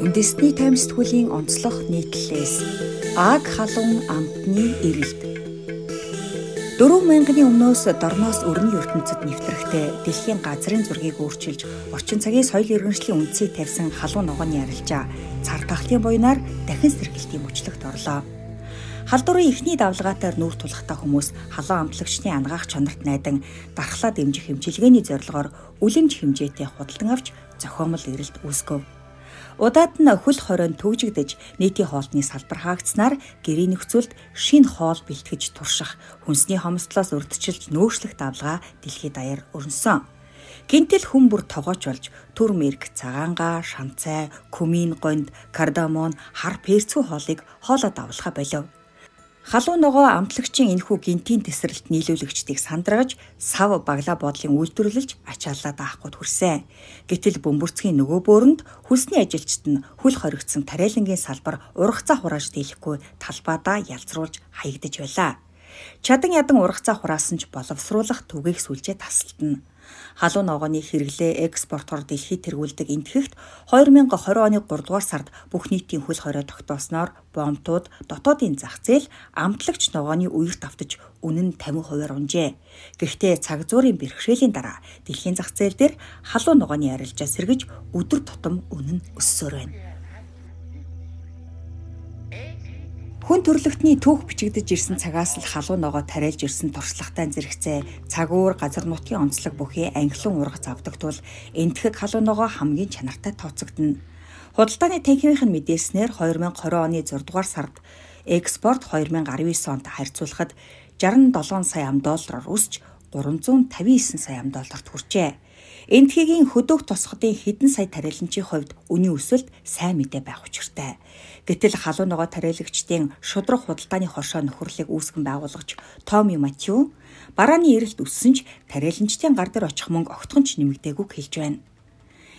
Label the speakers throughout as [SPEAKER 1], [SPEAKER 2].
[SPEAKER 1] үндэсний таймсдгуулийн онцлог нийтлэлээс Аг халуун амтны эрэлт 4000-ны өмнөөс дорноос өрний ертөнцид нэвтрэхтэй дэлхийн газрын зургийг өөрчилж орчин цагийн соёл иргэншлийн үндсийг тавьсан халуун ногооны арилжаа цар тахлын буйнаар дахин сэргэлтийн мөчлөгт орлоо. Халдварын эхний давлгаатаар нүүр тулахтаа хүмүүс халуун амтлагчны ангаах чанарт найдан дархлаа дэмжих хэмжилгээний зорилгоор үлэмж хэмжээтэй худалдан авч зохиомл эрэлт үүсгэв. Удаад нь хөл хоройн төгжигдэж нийтийн хоолтны салбар хаагдсанаар гэрийн нөхцөлд шин хоол бэлтгэж турших хүнсний хомсдлоос урдчилж нөөшлөх давлгаа дэлхийд даяар өрнсөн. Гинтэл хүн бүр тогооч болж төр мэрэг, цагаангаа, шанцай, күмийн гонд, кардамон, хар перцүү хоолыг хоолоо давлахаа болов. Халуун ногоо амтлагчийн энэхүү гинтийн тесрэлт нийлүүлэгчдийг сандрагж сав баглаа бодлын үйлдвэрлэлж ачааллаа даахгүй хүрсэн. Гэтэл бөмбөрцгийн нөгөө бөөрөнд хүлсний ажилчид нь хүл хоригдсон тариалангийн салбар ургацаа хурааж дийлэхгүй талбайдаа ялцруулж хаягдж байлаа. Чадан ядан ургацаа хураасан ч боловсруулах түгээх сүлжээ тасалтна. Халуун ногооны хэрэглээ экспортоор дэлхийд тэргүүлдэг энтгэхт 2020 оны 3 дугаар сард бүх нийтийн хөл хорой тогтоосноор бомтууд дотоодын зах зээл амтлагч ногооны үер давтаж үнэн 50%-аар унжээ. Гэхдээ цаг зуурын бэрхшээлийн дараа дэлхийн зах зээл дээр халуун ногооны арилжаа сэргэж өдөр тутам үнэн өссөөр байна. Хүн төрлөختний түүх бичигдэж ирсэн цагаас л халуун ногоо тариалж ирсэн туршлагатай зэрэгцээ цагуур газар нутгийн онцлог бүхий англин ургац авдаг тул энтхэг халуун ногоо хамгийн чанартай тооцогдно. Худалдааны танхимынх нь мэдээснээр 2020 оны 6 дугаар сард экспорт 2019 онд харьцуулахад 67 сая ам доллараар өсч 359 сая ам долларт хүрчээ. Энтхигийн хөдөөх тосгодын хэдэн сая тариаланчийн хувьд үнийн өсөлт сайн мэдээ байх учиртай. Гэтэл халуун ногоо тариалагчдын шудраг худалдааны хоршоо нөхөрлөлийг үүсгэн байгуулгач Томи Матью барааны эрэлт өссөн ч тариаланчдын гар дээр очих мөнгө огтхон ч нэмэгдээгүй хэлж байна.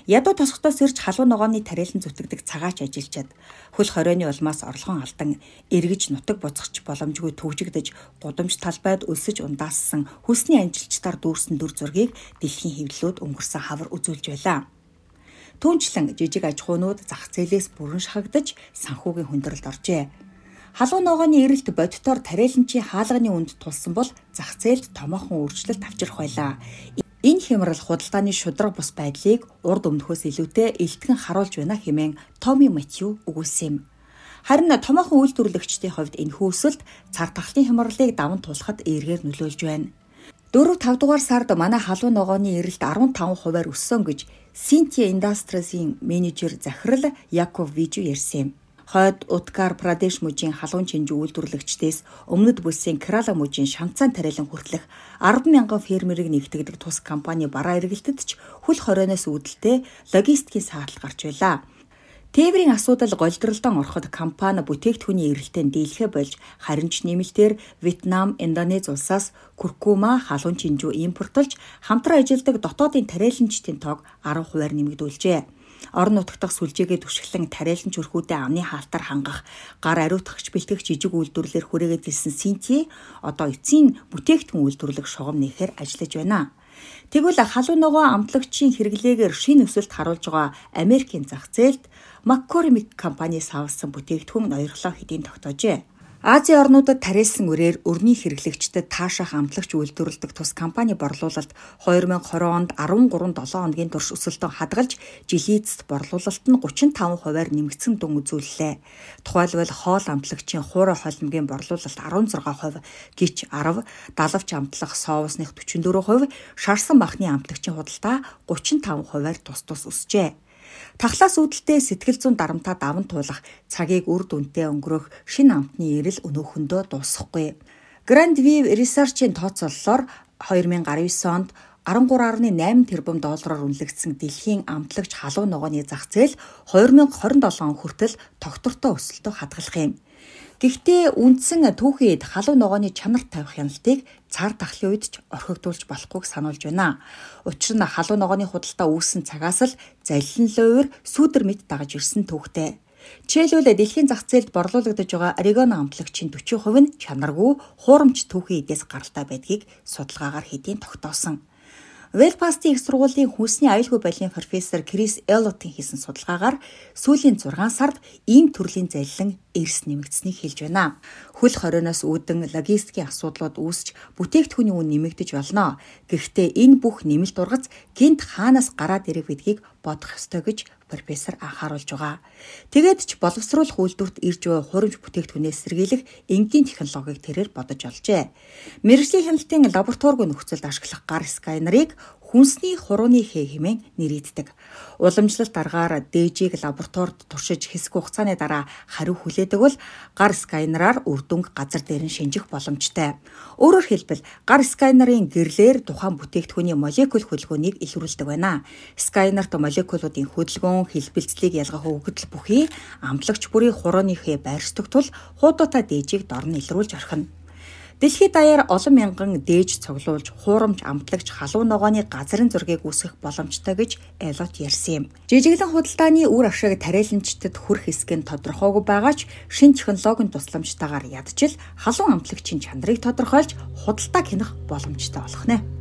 [SPEAKER 1] Ядуу тосготоос ирж халуун ногооны тариалан зүтгэдэг цагаач ажиллачаад хөл хорионы улмаас орлогон алдан эргэж нутаг буцахч боломжгүй төвжигдэж гудамж талбайд өлсөж ундаассан хүсний анжилчдаар дүүрсэн дүр зургийг дэлхийн хэвлэлүүд өнгөрсөн хавар үзүүлж байлаа. Түүнчлэн жижиг аж ахуйнууд зах зээлээс бүрэн шахагдаж санхүүгийн хүндрэлд оржээ. Халуун ногооны эрэлт бодитоор тариаланчийн хаалганы үнд тулсан бол зах зээлд томоохон өөрчлөлт авчрах байлаа. Энэ хямрал худалдааны шудраг бус байдлыг урд өмнөхөөс илүүтэй элтгэн харуулж байна хэмээн Томи Матью өгүүлсэн юм. Харин томоохон үйлдвэрлэгчдийн хувьд энэ хөөсөлт цар тахлын хямралыг даван туулахад эергээр нөлөөлж байна. 4-5 дугаар сард манай халуун ногооны эрэлт 15%-аар өссөн гэж Синтия Industries-ийн менежер захирал Яков Вижу ярьсан юм хойд Уткар Прадеш мужийн халуун чинжүү үйлдвэрлэгчдээс өмнөд бүсийн Керала мужийн шанцаан тариалан хүртэлх 10 мянган фермерийг нэгтгэдэг тус компани бараа эргэлтэд ч хөл хорионоос үүдэлтэй логистикийн саадлал гарч байлаа. Тээврийн асуудал голдролдон ороход компани бүтээгдэхүүний эрэлтэнд дийлхэ болж харин ч нэмэлтээр Вьетнам, Индонез улсаас куркума халуун чинжүү импортлж хамтран ажилладаг дотоодын тариаланчдын тоог 10%-аар нэмэгдүүлжээ орон нутгах сүлжээгээ түшиглэн тариалан чөрхүүдээ амны хаалтаар хангах гар ариутгагч бэлтгэгч жижиг үйлдвэрлэлээр хүрээгээд ирсэн Синти одоо эцсийн бүтээгдэхүүн үйлдвэрлэх шугам нээхээр ажиллаж байна. Тэгвэл халуун ногоо амтлагчийн хэрэглээгээр шин өсөлт харуулж байгаа Америкийн зах зээлд McCormick компани савлсан бүтээгдэхүүн ноёрлоо хэдийн тогтоожээ. Азийн орнуудад тариалсан үрээр өрний хэрэглэгчдэд таашаах амтлагч үйлдвэрлэдэг тус компани борлуулалт 2020 онд 13.7 хоногийн турш өсөлтөнд хадгалж жилийн эцэст борлуулалт нь 35%-аар нэмэгдсэн дүн үзүүллээ. Тухайлбал хоол амтлагчийн хуурай холимгийн борлуулалт 16%, гिच 10, далавч амтлах соусных 44%, шарсан махны амтлагчийн худалдаа 35%-аар тус тус өсжээ. Тахлаас үүдэлтэй сэтгэл зүйн дарамтаа даван туулах цагийг үр дүнтэй өнгөрөх шинэ амтны эрэл өнөөхөндөө дуусахгүй. Grand View Research-ийн тооцооллоор 2019 онд 13.8 тэрбум доллараар үнэлэгдсэн дэлхийн амтлагч халуун ногооны зах зээл 2027 он хүртэл тогтвортой өсөлтөд хадгалах юм. Гэхдээ үндсэн түүхийд халуун ногооны чанар тавих хяналтыг цаар тахлын үед ч орхигдуулж болохгүйг сануулж байна. Учир нь халуун ногооны худалдаа үүссэн цагаас л залилан луур сүүдэр мэд дагаж ирсэн түүхтэй. Жишээлбэл дэлхийн зах зээлд борлуулагдаж байгаа орегоно амтлагчийн 40% нь чанаргүй хуурамч түүхийн эдээс гаралтай байдгийг судалгаагаар хэдийн тогтоосон. Белфастын их сургуулийн хүнсний аюулгүй байдлын профессор Крис Эллотын хийсэн судалгаагаар сүүлийн 6 сард ийм төрлийн залилан эрс нэмэгдсэнийг хэлж байна. Хөл хорионоос үүдэн логистикийн асуудлууд үүсч бүтээгдэхүүний үн нэмэгдэж болно. Гэхдээ энэ бүх нэмэлт ургац гинт хаанаас гараад ирэх гэдгийг бодох ёстой гэж профессор анхааруулж байгаа. Тэгээд ч боловсруулах үйлдвэрт ирж буй хуримж бүтээгдэхүүнээс сэргийлэх энгийн технологиг тэрээр бодож олжээ. Мэргэжлийн хяналтын лабораторигүй нөхцөлд ашиглах гар сканерыг хүнсний хурууны хээ хэмээн нэрийддэг. Уламжлалт аргаар дээжийг лабораторид туршиж хэсэг хугацааны дараа хариу хүлээдэг бол гар сканераар үр дүнг газар дээр нь шинжих боломжтой. Өөрөөр хэлбэл гар сканерын гэрлэр тухайн бүтээгдэхүүний молекул хөдөлгөөнийг илрүүлдэг байна. Сканерт молекулуудын хөдөлгөөн, хэлбэлцлийг ялгах өгөгдөл бүхий амтлагч бүрийн хурууны хээ байршдаг тул хуудуутай дээжийг дор нь илрүүлж орхино. Дэлхийд даяар олон мянган дээж цуглуулж хуурамч амтлагч халуун ногооны газрын зургийг үүсгэх боломжтой гэж Элот ярьсан юм. Жижиглэн худалдааны үр ашиг тариаланчдад хүрх хэсэг нь тодорхойгүй байгаа ч шин технологийн тусламжтайгаар ядчил халуун амтлагчийн чанарыг тодорхойлж худалдаа хянах боломжтой болох нэ.